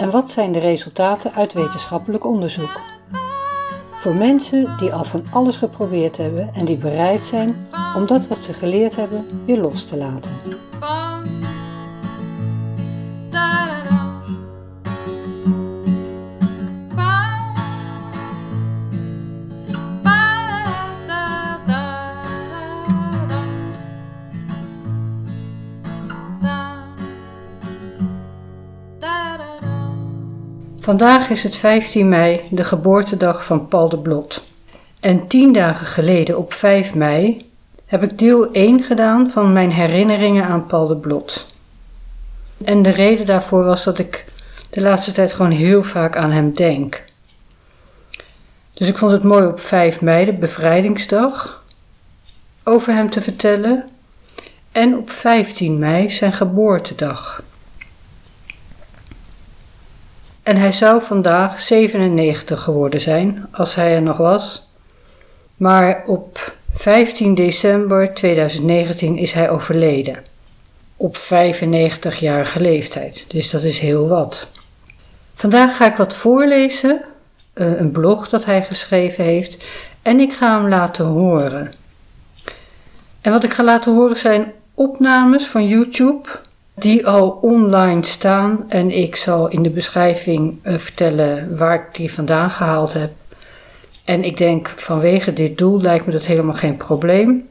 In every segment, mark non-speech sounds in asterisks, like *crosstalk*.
en wat zijn de resultaten uit wetenschappelijk onderzoek? Voor mensen die al van alles geprobeerd hebben en die bereid zijn om dat wat ze geleerd hebben weer los te laten. Vandaag is het 15 mei, de geboortedag van Paul de Blot. En tien dagen geleden, op 5 mei, heb ik deel 1 gedaan van mijn herinneringen aan Paul de Blot. En de reden daarvoor was dat ik de laatste tijd gewoon heel vaak aan hem denk. Dus ik vond het mooi op 5 mei, de bevrijdingsdag, over hem te vertellen. En op 15 mei zijn geboortedag. En hij zou vandaag 97 geworden zijn, als hij er nog was. Maar op 15 december 2019 is hij overleden. Op 95-jarige leeftijd, dus dat is heel wat. Vandaag ga ik wat voorlezen, eh, een blog dat hij geschreven heeft, en ik ga hem laten horen. En wat ik ga laten horen zijn opnames van YouTube die al online staan. En ik zal in de beschrijving uh, vertellen waar ik die vandaan gehaald heb. En ik denk vanwege dit doel lijkt me dat helemaal geen probleem.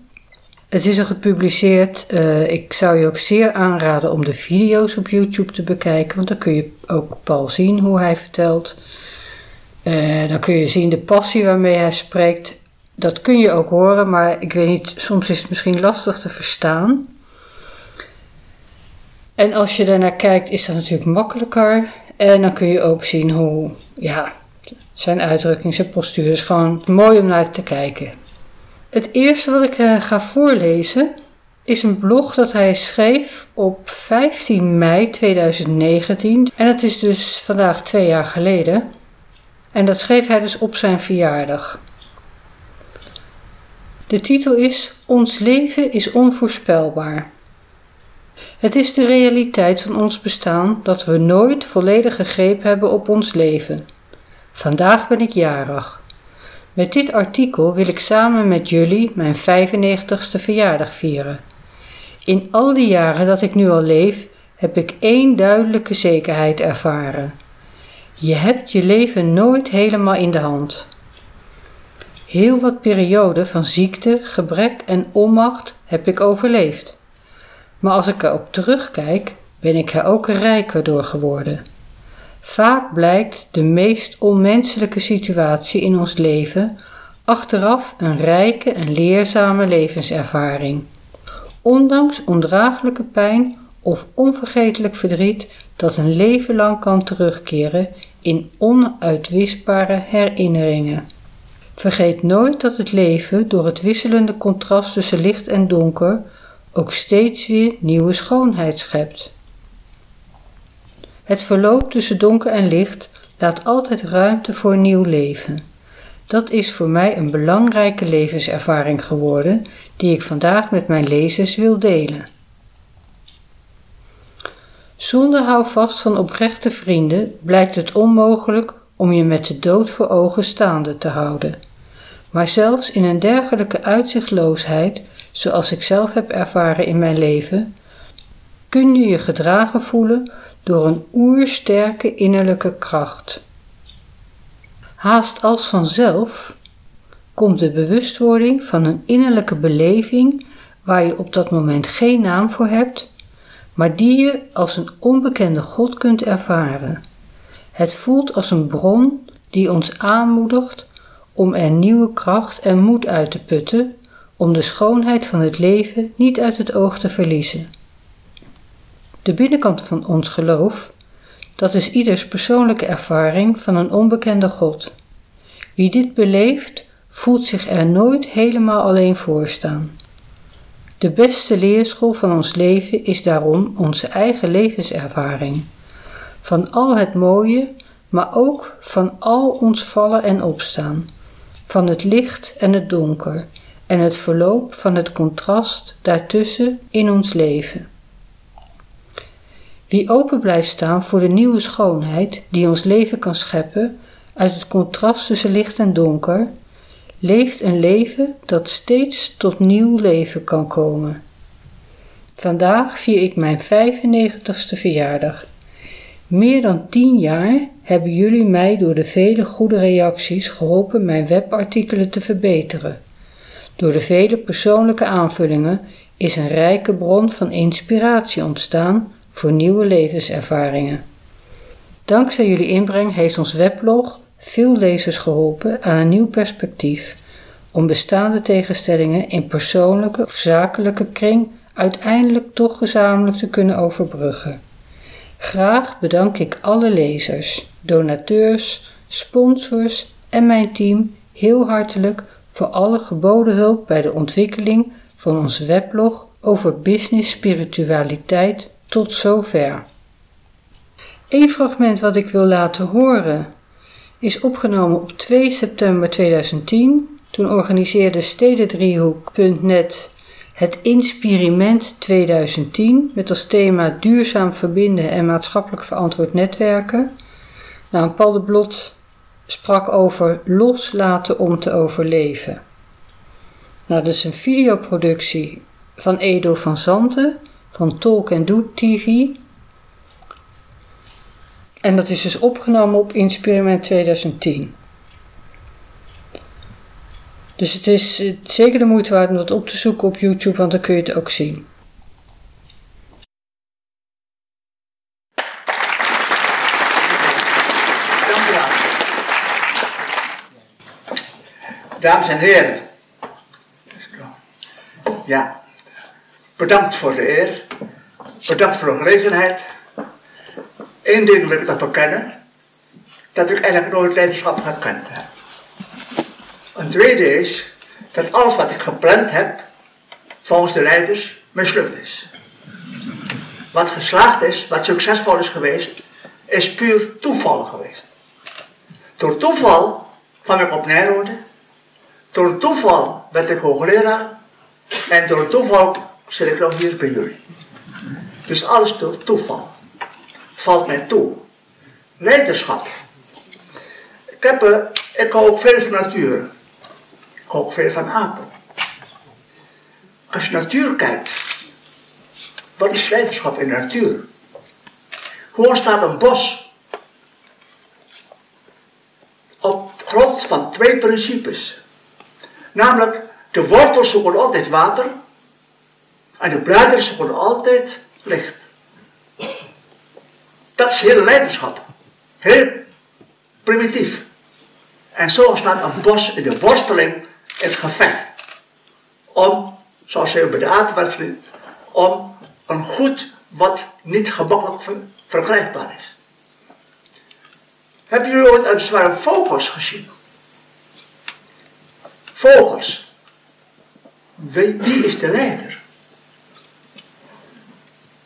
Het is al gepubliceerd. Uh, ik zou je ook zeer aanraden om de video's op YouTube te bekijken, want dan kun je ook Paul zien hoe hij vertelt. Uh, dan kun je zien de passie waarmee hij spreekt. Dat kun je ook horen, maar ik weet niet, soms is het misschien lastig te verstaan. En als je daarnaar kijkt, is dat natuurlijk makkelijker. En dan kun je ook zien hoe, ja, zijn uitdrukking, zijn postuur is gewoon mooi om naar te kijken. Het eerste wat ik uh, ga voorlezen is een blog dat hij schreef op 15 mei 2019. En dat is dus vandaag twee jaar geleden. En dat schreef hij dus op zijn verjaardag. De titel is Ons leven is onvoorspelbaar. Het is de realiteit van ons bestaan dat we nooit volledige greep hebben op ons leven. Vandaag ben ik jarig. Met dit artikel wil ik samen met jullie mijn 95ste verjaardag vieren. In al die jaren dat ik nu al leef, heb ik één duidelijke zekerheid ervaren. Je hebt je leven nooit helemaal in de hand. Heel wat perioden van ziekte, gebrek en onmacht heb ik overleefd. Maar als ik erop terugkijk, ben ik er ook rijker door geworden. Vaak blijkt de meest onmenselijke situatie in ons leven achteraf een rijke en leerzame levenservaring. Ondanks ondraaglijke pijn of onvergetelijk verdriet dat een leven lang kan terugkeren in onuitwisbare herinneringen. Vergeet nooit dat het leven door het wisselende contrast tussen licht en donker ook steeds weer nieuwe schoonheid schept. Het verloop tussen donker en licht laat altijd ruimte voor nieuw leven. Dat is voor mij een belangrijke levenservaring geworden die ik vandaag met mijn lezers wil delen. Zonder houvast van oprechte vrienden blijkt het onmogelijk om je met de dood voor ogen staande te houden. Maar zelfs in een dergelijke uitzichtloosheid zoals ik zelf heb ervaren in mijn leven, kun je je gedragen voelen door een oersterke innerlijke kracht. Haast als vanzelf komt de bewustwording van een innerlijke beleving waar je op dat moment geen naam voor hebt, maar die je als een onbekende God kunt ervaren. Het voelt als een bron die ons aanmoedigt om er nieuwe kracht en moed uit te putten om de schoonheid van het leven niet uit het oog te verliezen. De binnenkant van ons geloof, dat is ieders persoonlijke ervaring van een onbekende God. Wie dit beleeft, voelt zich er nooit helemaal alleen voor staan. De beste leerschool van ons leven is daarom onze eigen levenservaring. Van al het mooie, maar ook van al ons vallen en opstaan. Van het licht en het donker en het verloop van het contrast daartussen in ons leven. Wie open blijft staan voor de nieuwe schoonheid die ons leven kan scheppen uit het contrast tussen licht en donker, leeft een leven dat steeds tot nieuw leven kan komen. Vandaag vier ik mijn 95ste verjaardag. Meer dan tien jaar hebben jullie mij door de vele goede reacties geholpen mijn webartikelen te verbeteren. Door de vele persoonlijke aanvullingen is een rijke bron van inspiratie ontstaan voor nieuwe levenservaringen. Dankzij jullie inbreng heeft ons weblog veel lezers geholpen aan een nieuw perspectief om bestaande tegenstellingen in persoonlijke of zakelijke kring uiteindelijk toch gezamenlijk te kunnen overbruggen. Graag bedank ik alle lezers, donateurs, sponsors en mijn team heel hartelijk voor alle geboden hulp bij de ontwikkeling van ons weblog over business spiritualiteit tot zover. Een fragment wat ik wil laten horen is opgenomen op 2 september 2010. Toen organiseerde stedendriehoek.net het Inspiriment 2010 met als thema duurzaam verbinden en maatschappelijk verantwoord netwerken. Nou, Paul de sprak over loslaten om te overleven. Nou, dat is een videoproductie van Edo van Zanten van Talk and Do TV. En dat is dus opgenomen op Inspirament 2010. Dus het is zeker de moeite waard om dat op te zoeken op YouTube, want dan kun je het ook zien. Dames en heren. Ja, bedankt voor de eer. Bedankt voor de gelegenheid. Eén ding wil ik nog bekennen. Dat ik eigenlijk nooit leiderschap gekend heb. Een tweede is dat alles wat ik gepland heb, volgens de leiders, mislukt is. Wat geslaagd is, wat succesvol is geweest, is puur toeval geweest. Door toeval kwam ik op Nijrode. Door toeval werd ik hoogleraar. En door toeval zit ik nog hier bij jullie. Dus alles door toeval. Valt mij toe. Leiderschap. Ik, heb, uh, ik hou ook veel van natuur. Ik hou ook veel van apen. Als je natuur kijkt, wat is leiderschap in de natuur? Hoe staat een bos op grond van twee principes. Namelijk, de wortels zoeken altijd water en de bladeren zoeken altijd licht. Dat is heel leiderschap. Heel primitief. En zo staat een bos in de worsteling in het gevecht. Om, zoals ze bij de aardwerking, om een goed wat niet gemakkelijk ver, verkrijgbaar is. Hebben jullie ooit een zwerm vogels gezien? Vogels. Wie, is de leider?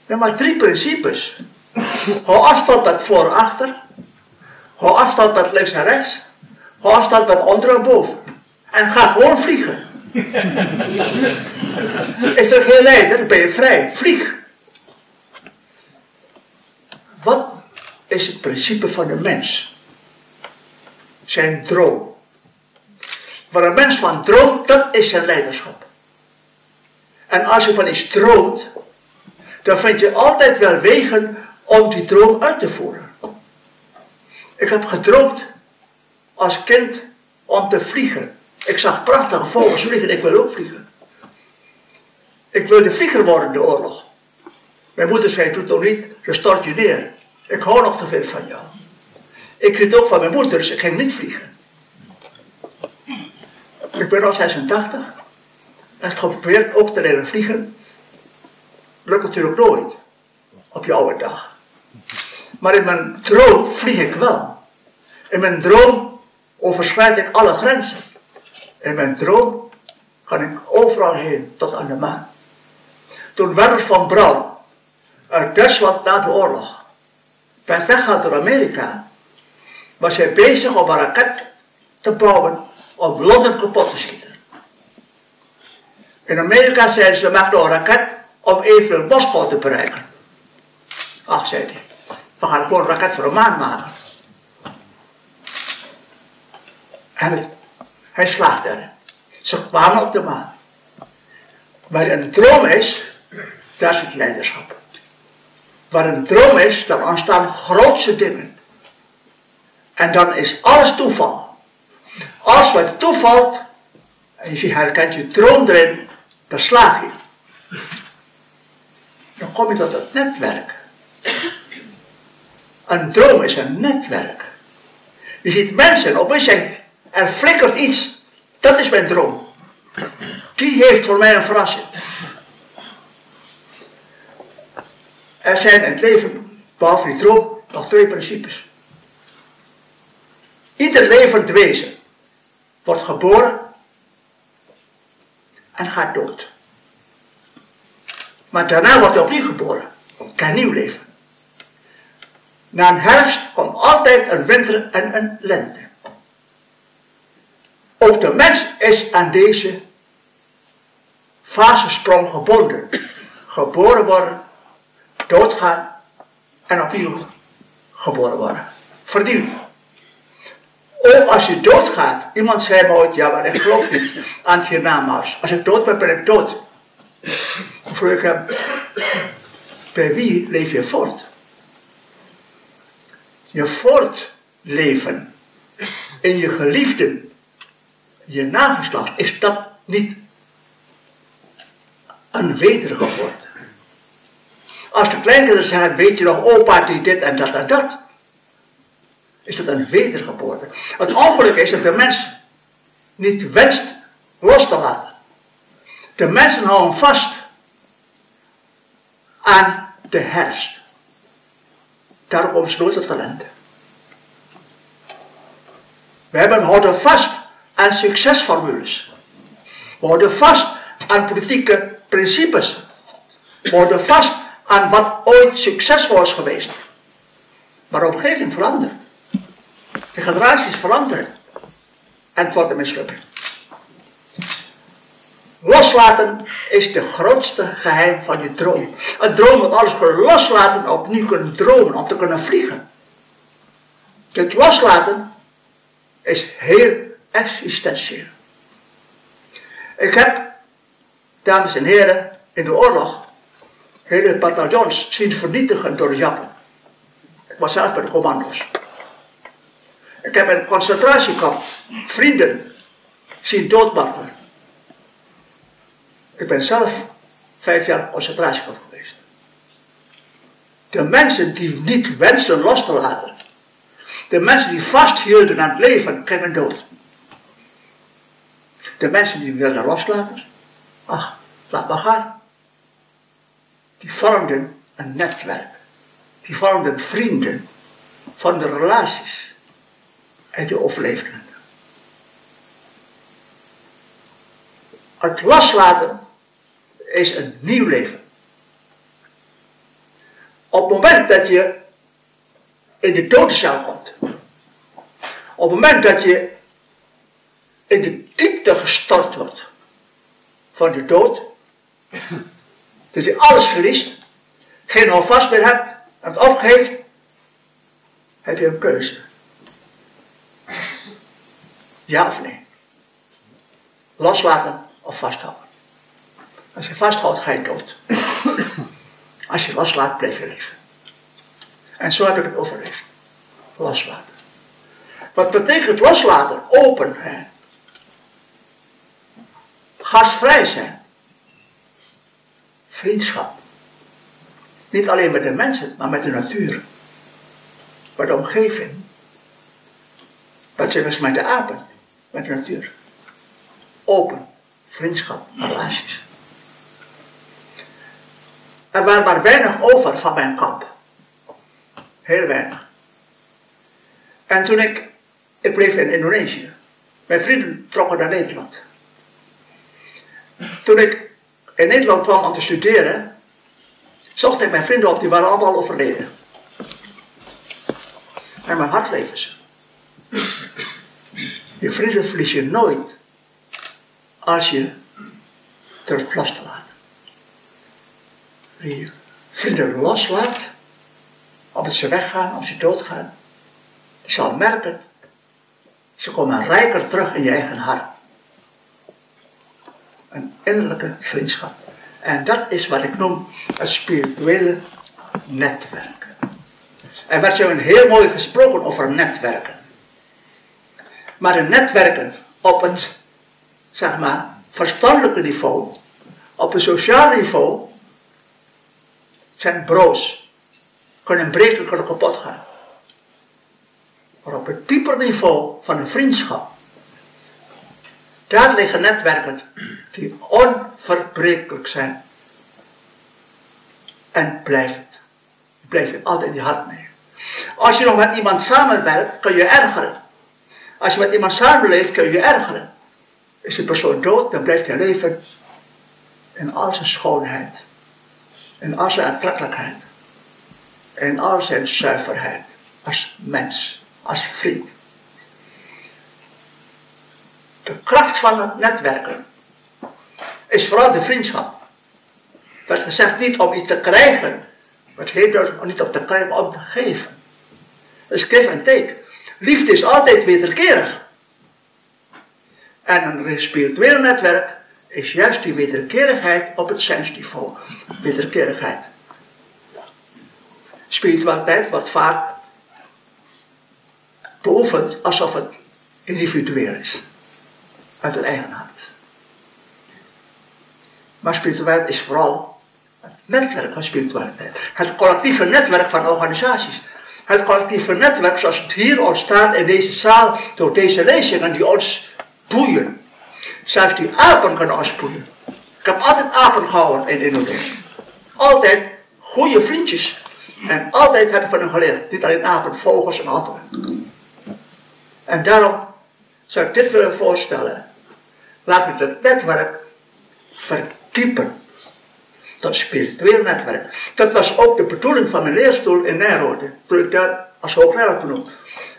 Er maar drie principes. Hou afstand met voor en achter. Hou afstand met links en rechts. Hou afstand met onder en boven. En ga gewoon vliegen. *laughs* Is er geen leider, dan ben je vrij. Vlieg. Wat is het principe van de mens? Zijn droom. Waar een mens van droomt, dat is zijn leiderschap. En als je van iets droomt, dan vind je altijd wel wegen om die droom uit te voeren. Ik heb gedroomd als kind om te vliegen. Ik zag prachtige vogels vliegen, ik wil ook vliegen. Ik wilde vlieger worden in de oorlog. Mijn moeder zei toen toch niet, je stort je neer. Ik hou nog te veel van jou. Ik kreeg ook van mijn moeder, dus ik ging niet vliegen. Ik ben al 86. En ik geprobeerd ook te leren vliegen. Lukt natuurlijk nooit. Op je oude dag. Maar in mijn droom vlieg ik wel. In mijn droom overschrijd ik alle grenzen. In mijn droom kan ik overal heen tot aan de maan. Toen Werner van Braun uit Duitsland na de oorlog werd weggehaald door Amerika, was hij bezig om een raket te bouwen om Londen kapot te schieten. In Amerika zeiden ze, maak een raket om eventueel Moskou te bereiken. Ach, zei hij, we gaan gewoon een raket voor een maan maken. En hij slaagt erin. Ze kwamen op de maan. Waar een droom is, daar is het leiderschap. Waar een droom is, dan ontstaan grootste dingen. En dan is alles toeval. Als wat toevalt, en je herkent je droom erin, dan slaag je. Dan kom je tot het netwerk. Een droom is een netwerk. Je ziet mensen, op een zeggen, er flikkert iets. Dat is mijn droom. Die heeft voor mij een verrassing. Er zijn in het leven, behalve die droom, nog twee principes. Ieder levend wezen wordt geboren en gaat dood. Maar daarna wordt hij opnieuw geboren. Kan nieuw leven. Na een herfst komt altijd een winter en een lente. Ook de mens is aan deze fasesprong gebonden. Geboren worden, doodgaan en opnieuw geboren worden. Vernieuwd. Ook als je doodgaat. Iemand zei me ooit, ja maar ik geloof niet aan het hiernamaals. Als ik dood ben, ben ik dood. Vroeg ik hem, bij wie leef je voort? Je voortleven in je geliefden, je nageslacht, is dat niet een wedergeboorte? Als de kleinkinderen zeggen, weet je nog, opa die dit en dat en dat is dat een wedergeboorte. Het ongeluk is dat de mens niet wenst los te laten. De mensen houden vast aan de herfst. Daarom nooit tot talenten. We hebben, houden vast aan succesformules. We houden vast aan politieke principes. We houden vast aan wat ooit succesvol is geweest. Maar de omgeving verandert. De generaties veranderen. En het wordt een. Loslaten is de grootste geheim van je droom. Een droom moet alles loslaten om opnieuw kunnen dromen, om te kunnen vliegen. Het loslaten is heel existentieel. Ik heb, dames en heren, in de oorlog hele bataljons zien vernietigen door de. Ik was zelf bij de commando's. Ik heb een concentratiekamp vrienden zien doodmartelen. Ik ben zelf vijf jaar concentratiekamp geweest. De mensen die niet wensen los te laten, de mensen die vasthielden aan het leven, gingen dood. De mensen die wilden loslaten, ach, laat maar gaan. Die vormden een netwerk. Die vormden vrienden van de relaties en die overleefden. Het loslaten is een nieuw leven. Op het moment dat je in de dodencel komt, op het moment dat je in de diepte gestort wordt van de dood, dat je alles verliest, geen houvast meer hebt en het opgeeft, heb je een keuze. Ja of nee? Loslaten of vasthouden? Als je vasthoudt, ga je dood. Als je loslaat, blijf je leven. En zo heb ik het overleefd. Loslaten. Wat betekent loslaten? Openheid. Gastvrij zijn. Vriendschap. Niet alleen met de mensen, maar met de natuur. Met de omgeving. Dat zijn dus met de apen met de natuur. Open, vriendschap, relaties. Er waren maar weinig over van mijn kamp. Heel weinig. En toen ik Ik bleef in Indonesië. Mijn vrienden trokken naar Nederland. Toen ik in Nederland kwam om te studeren, zocht ik mijn vrienden op, die waren allemaal overleden. En mijn hart leven ze. Je vrienden verlies je nooit als je durft los te laten. Wie je vrienden loslaat, omdat ze weggaan, of ze doodgaan, zal merken, ze komen rijker terug in je eigen hart. Een innerlijke vriendschap. En dat is wat ik noem het spirituele netwerk. Er werd zo een heel mooi gesproken over netwerken. Maar de netwerken op het, zeg maar, verstandelijke niveau, op het sociale niveau, zijn broos. Kunnen breken, kunnen kapot gaan. Maar op het dieper niveau van een vriendschap, daar liggen netwerken die onverbrekelijk zijn. En blijven. Blijf je altijd in je hart mee. Als je nog met iemand samenwerkt, kun je ergeren. Als je met iemand samenleeft, kun je ergeren. Is de persoon dood, dan blijft hij leven in al zijn schoonheid. In al zijn aantrekkelijkheid. In al zijn zuiverheid. Als mens, als vriend. De kracht van het netwerken is vooral de vriendschap. Dat gezegd niet om iets te krijgen, maar het heet om niet om te krijgen, maar om te geven. Is give en take. Liefde is altijd wederkerig. En een spiritueel netwerk is juist die wederkerigheid op het sensniveau. Wederkerigheid. Spiritualiteit wordt vaak beoefend alsof het individueel is. Uit het eigen hart. Maar spiritualiteit is vooral het netwerk van spiritualiteit. Het collectieve netwerk van organisaties. Het collectieve netwerk zoals het hier ontstaat in deze zaal door deze lezingen die ons boeien. Zelfs die apen kunnen ons boeien. Ik heb altijd apen gehouden in Indonesië. Altijd goede vriendjes. En altijd heb ik van hen geleerd. Niet alleen apen, vogels en andere. En daarom zou ik dit willen voorstellen. Laten we het netwerk verdiepen. Dat spiritueel netwerk. Dat was ook de bedoeling van mijn leerstoel in Nijrode. Toen ik daar als hoogleraar toen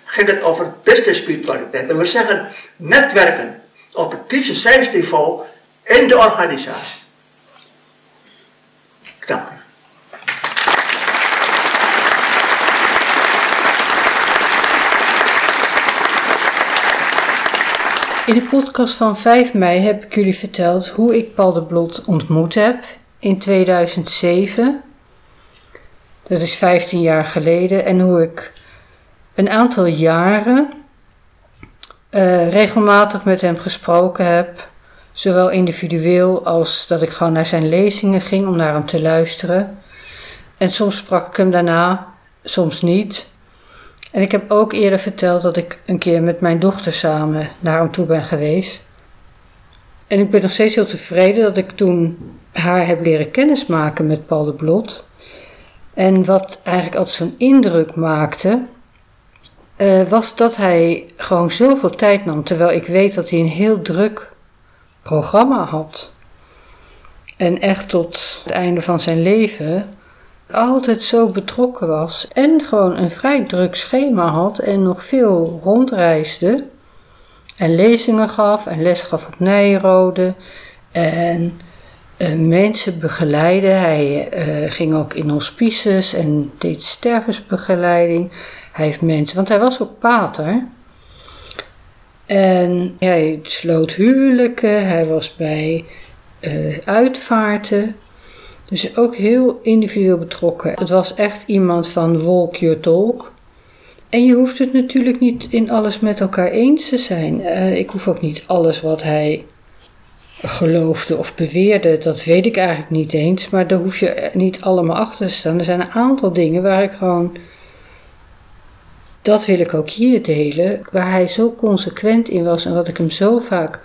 ging het over business spiritualiteit. En we zeggen netwerken op het diepste zijnsniveau in de organisatie. Dank u. In de podcast van 5 mei heb ik jullie verteld hoe ik Paul de Blot ontmoet heb in 2007. Dat is 15 jaar geleden. En hoe ik een aantal jaren uh, regelmatig met hem gesproken heb. Zowel individueel als dat ik gewoon naar zijn lezingen ging om naar hem te luisteren. En soms sprak ik hem daarna, soms niet. En ik heb ook eerder verteld dat ik een keer met mijn dochter samen naar hem toe ben geweest. En ik ben nog steeds heel tevreden dat ik toen haar heb leren kennismaken met Paul de Blot. En wat eigenlijk altijd zo'n indruk maakte, uh, was dat hij gewoon zoveel tijd nam. Terwijl ik weet dat hij een heel druk programma had. En echt tot het einde van zijn leven altijd zo betrokken was. En gewoon een vrij druk schema had en nog veel rondreisde. En lezingen gaf en les gaf op Nijrode. En uh, mensen begeleiden. Hij uh, ging ook in hospices en deed stervensbegeleiding. Hij heeft mensen, want hij was ook pater. En hij sloot huwelijken, hij was bij uh, uitvaarten. Dus ook heel individueel betrokken. Het was echt iemand van walk your talk. En je hoeft het natuurlijk niet in alles met elkaar eens te zijn. Uh, ik hoef ook niet alles wat hij geloofde of beweerde, dat weet ik eigenlijk niet eens. Maar daar hoef je niet allemaal achter te staan. Er zijn een aantal dingen waar ik gewoon dat wil ik ook hier delen, waar hij zo consequent in was en wat ik hem zo vaak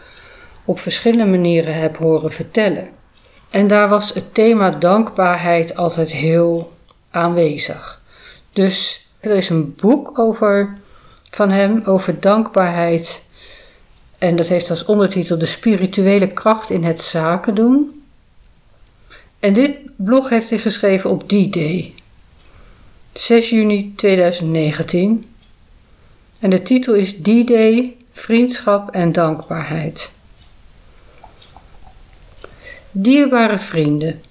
op verschillende manieren heb horen vertellen. En daar was het thema dankbaarheid altijd heel aanwezig. Dus er is een boek over van hem over dankbaarheid. En dat heeft als ondertitel de spirituele kracht in het zaken doen. En dit blog heeft hij geschreven op die day, 6 juni 2019. En de titel is D-Day, Vriendschap en Dankbaarheid. Dierbare vrienden,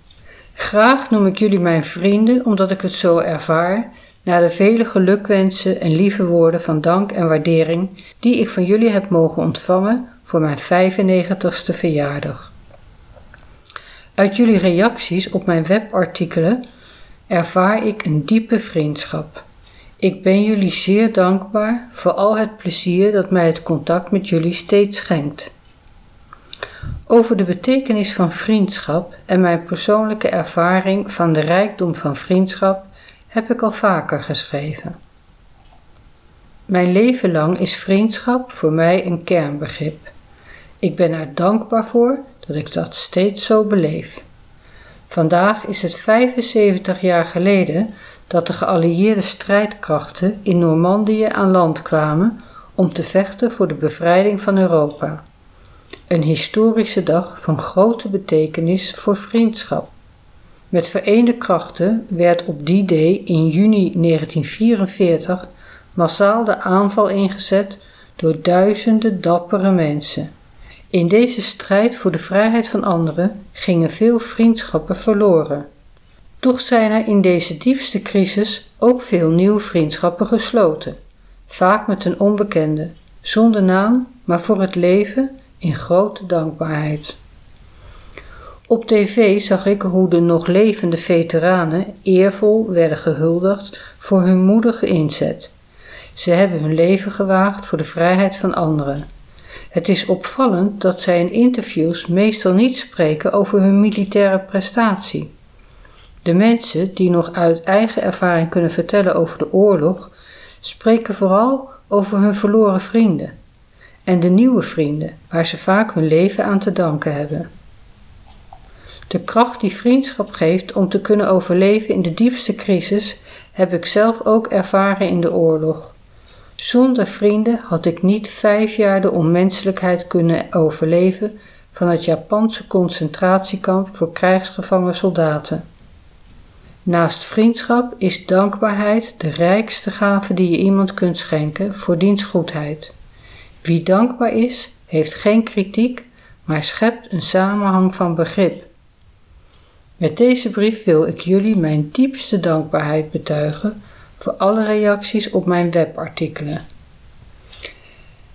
graag noem ik jullie mijn vrienden omdat ik het zo ervaar na de vele gelukwensen en lieve woorden van dank en waardering die ik van jullie heb mogen ontvangen voor mijn 95ste verjaardag. Uit jullie reacties op mijn webartikelen ervaar ik een diepe vriendschap. Ik ben jullie zeer dankbaar voor al het plezier dat mij het contact met jullie steeds schenkt. Over de betekenis van vriendschap en mijn persoonlijke ervaring van de rijkdom van vriendschap heb ik al vaker geschreven. Mijn leven lang is vriendschap voor mij een kernbegrip. Ik ben er dankbaar voor dat ik dat steeds zo beleef. Vandaag is het 75 jaar geleden dat de geallieerde strijdkrachten in Normandië aan land kwamen om te vechten voor de bevrijding van Europa. Een historische dag van grote betekenis voor vriendschap. Met vereende krachten werd op die day in juni 1944 massaal de aanval ingezet door duizenden dappere mensen. In deze strijd voor de vrijheid van anderen gingen veel vriendschappen verloren. Toch zijn er in deze diepste crisis ook veel nieuwe vriendschappen gesloten, vaak met een onbekende, zonder naam, maar voor het leven in grote dankbaarheid. Op tv zag ik hoe de nog levende veteranen eervol werden gehuldigd voor hun moedige inzet. Ze hebben hun leven gewaagd voor de vrijheid van anderen. Het is opvallend dat zij in interviews meestal niet spreken over hun militaire prestatie. De mensen die nog uit eigen ervaring kunnen vertellen over de oorlog, spreken vooral over hun verloren vrienden en de nieuwe vrienden waar ze vaak hun leven aan te danken hebben. De kracht die vriendschap geeft om te kunnen overleven in de diepste crisis heb ik zelf ook ervaren in de oorlog. Zonder vrienden had ik niet vijf jaar de onmenselijkheid kunnen overleven van het Japanse concentratiekamp voor krijgsgevangen soldaten. Naast vriendschap is dankbaarheid de rijkste gave die je iemand kunt schenken voor diens goedheid. Wie dankbaar is, heeft geen kritiek, maar schept een samenhang van begrip. Met deze brief wil ik jullie mijn diepste dankbaarheid betuigen voor alle reacties op mijn webartikelen.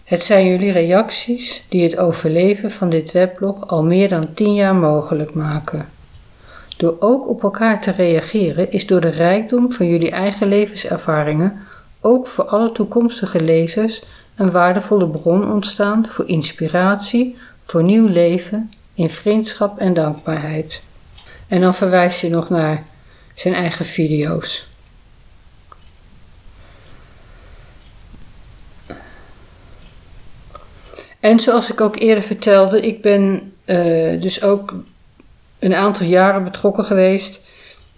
Het zijn jullie reacties die het overleven van dit weblog al meer dan 10 jaar mogelijk maken. Door ook op elkaar te reageren is door de rijkdom van jullie eigen levenservaringen ook voor alle toekomstige lezers een waardevolle bron ontstaan voor inspiratie, voor nieuw leven in vriendschap en dankbaarheid. En dan verwijst hij nog naar zijn eigen video's. En zoals ik ook eerder vertelde, ik ben uh, dus ook een aantal jaren betrokken geweest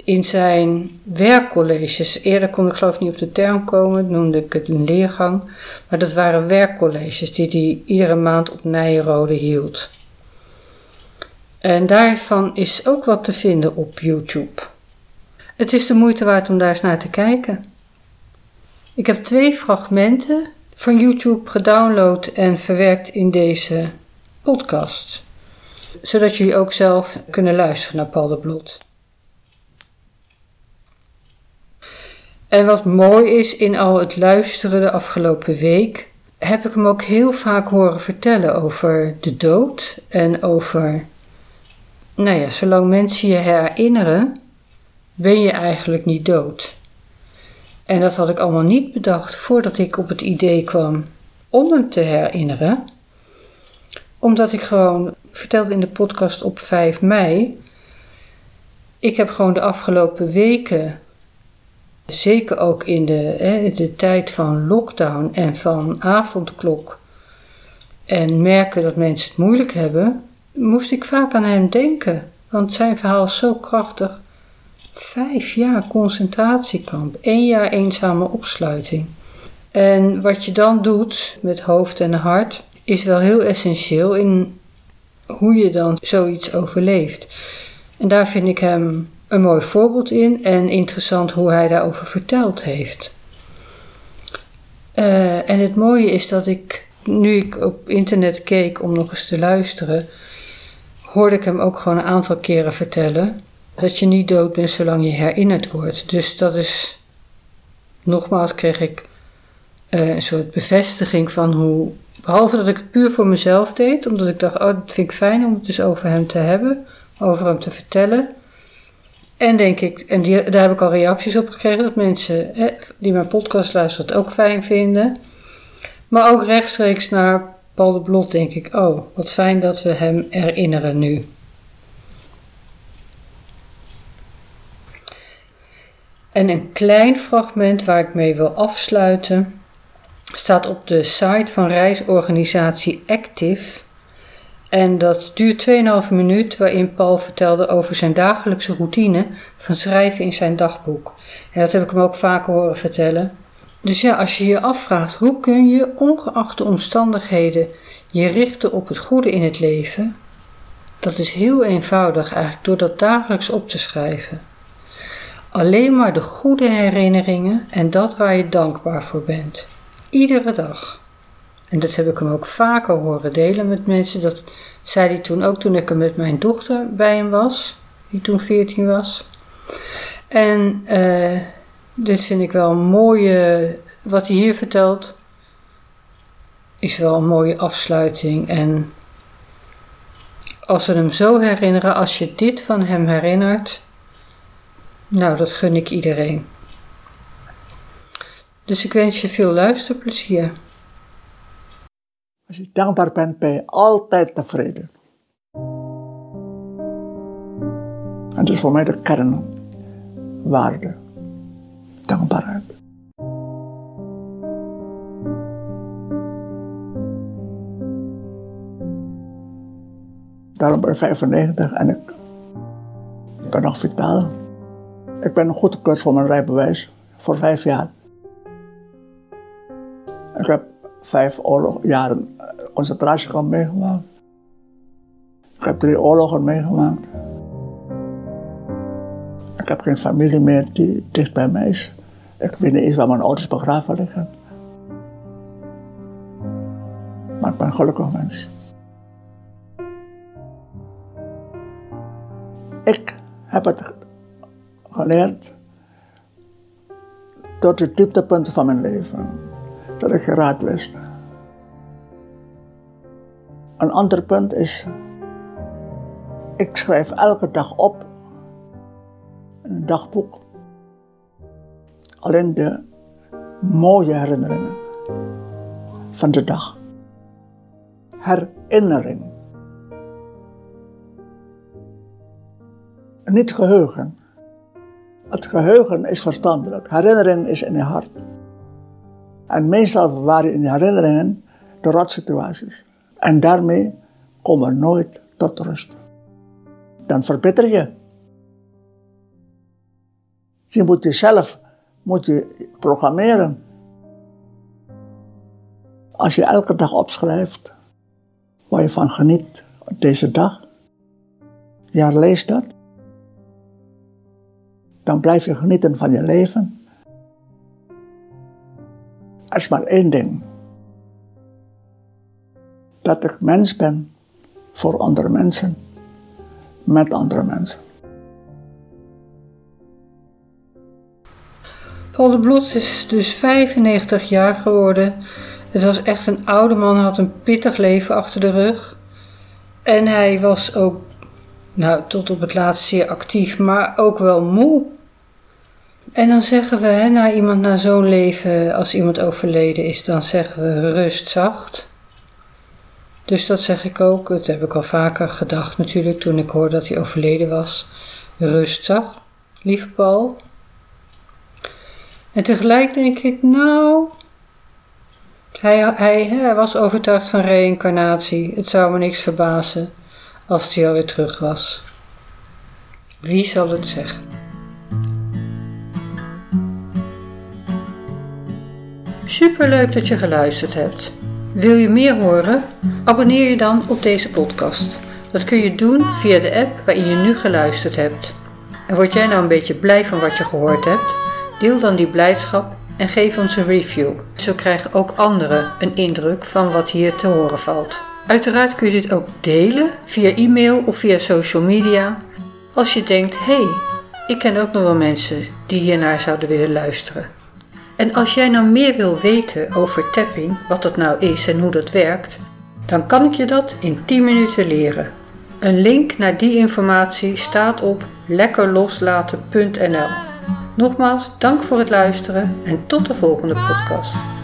in zijn werkcolleges. Eerder kon ik geloof ik niet op de term komen, noemde ik het een leergang. Maar dat waren werkcolleges die hij iedere maand op Nijrode hield. En daarvan is ook wat te vinden op YouTube. Het is de moeite waard om daar eens naar te kijken. Ik heb twee fragmenten van YouTube gedownload en verwerkt in deze podcast, zodat jullie ook zelf kunnen luisteren naar Paul de. En wat mooi is in al het luisteren de afgelopen week, heb ik hem ook heel vaak horen vertellen over de dood en over, nou ja, zolang mensen je herinneren, ben je eigenlijk niet dood. En dat had ik allemaal niet bedacht voordat ik op het idee kwam om hem te herinneren. Omdat ik gewoon vertelde in de podcast op 5 mei. Ik heb gewoon de afgelopen weken, zeker ook in de, hè, de tijd van lockdown en van avondklok, en merken dat mensen het moeilijk hebben, moest ik vaak aan hem denken. Want zijn verhaal is zo krachtig. Vijf jaar concentratiekamp, één jaar eenzame opsluiting. En wat je dan doet met hoofd en hart is wel heel essentieel in hoe je dan zoiets overleeft. En daar vind ik hem een mooi voorbeeld in en interessant hoe hij daarover verteld heeft. Uh, en het mooie is dat ik, nu ik op internet keek om nog eens te luisteren, hoorde ik hem ook gewoon een aantal keren vertellen dat je niet dood bent zolang je herinnerd wordt. Dus dat is, nogmaals kreeg ik uh, een soort bevestiging van hoe, behalve dat ik het puur voor mezelf deed, omdat ik dacht, oh, dat vind ik fijn om het dus over hem te hebben, over hem te vertellen. En denk ik, en die, daar heb ik al reacties op gekregen, dat mensen hè, die mijn podcast luisteren het ook fijn vinden. Maar ook rechtstreeks naar Paul de Blot denk ik, oh, wat fijn dat we hem herinneren nu. En een klein fragment waar ik mee wil afsluiten staat op de site van reisorganisatie Active. En dat duurt 2,5 minuut, waarin Paul vertelde over zijn dagelijkse routine van schrijven in zijn dagboek. En dat heb ik hem ook vaker horen vertellen. Dus ja, als je je afvraagt hoe kun je, ongeacht de omstandigheden, je richten op het goede in het leven, dat is heel eenvoudig eigenlijk door dat dagelijks op te schrijven. Alleen maar de goede herinneringen en dat waar je dankbaar voor bent. Iedere dag. En dat heb ik hem ook vaker horen delen met mensen. Dat zei hij toen ook toen ik er met mijn dochter bij hem was, die toen 14 was. En uh, dit vind ik wel een mooie, wat hij hier vertelt, is wel een mooie afsluiting. En als we hem zo herinneren, als je dit van hem herinnert, nou, dat gun ik iedereen. Dus ik wens je veel luisterplezier. Als je dankbaar bent, ben je altijd tevreden. En dat is voor mij de kernwaarde. Daarom ben ik 95 en ik ben nog vitaal. Ik ben nog goedgekeurd voor mijn rijbewijs voor vijf jaar. Ik heb vijf oorlog, jaren concentratiekamp meegemaakt. Ik heb drie oorlogen meegemaakt. Ik heb geen familie meer die dicht bij mij is. Ik weet niet eens waar mijn ouders begraven liggen. Maar ik ben gelukkig mens. Ik heb het geleerd tot de dieptepunten van mijn leven. Dat ik geraad wist. Een ander punt is, ik schrijf elke dag op in een dagboek alleen de mooie herinneringen van de dag. Herinnering. Niet geheugen. Het geheugen is verstandelijk. Herinnering is in je hart. En meestal waren in herinneringen de rotsituaties. En daarmee kom je nooit tot rust. Dan verbitter je. Je moet jezelf moet je programmeren. Als je elke dag opschrijft waar je van geniet deze dag, ja, lees dat. Dan blijf je genieten van je leven. Er is maar één ding dat ik mens ben voor andere mensen, met andere mensen. Paul de Blot is dus 95 jaar geworden. Het was echt een oude man, had een pittig leven achter de rug. En hij was ook, nou, tot op het laatst zeer actief, maar ook wel moe. En dan zeggen we, hè, na iemand na zo'n leven, als iemand overleden is, dan zeggen we rust zacht. Dus dat zeg ik ook. Dat heb ik al vaker gedacht natuurlijk toen ik hoorde dat hij overleden was. Rustig, lieve Paul. En tegelijk denk ik, nou, hij, hij, hij was overtuigd van reïncarnatie. Het zou me niks verbazen als hij alweer terug was. Wie zal het zeggen? Superleuk dat je geluisterd hebt. Wil je meer horen? Abonneer je dan op deze podcast. Dat kun je doen via de app waarin je nu geluisterd hebt. En word jij nou een beetje blij van wat je gehoord hebt? Deel dan die blijdschap en geef ons een review. Zo krijgen ook anderen een indruk van wat hier te horen valt. Uiteraard kun je dit ook delen via e-mail of via social media. Als je denkt, hé, hey, ik ken ook nog wel mensen die hiernaar zouden willen luisteren. En als jij nou meer wil weten over tapping, wat dat nou is en hoe dat werkt, dan kan ik je dat in 10 minuten leren. Een link naar die informatie staat op lekkerloslaten.nl. Nogmaals, dank voor het luisteren en tot de volgende podcast.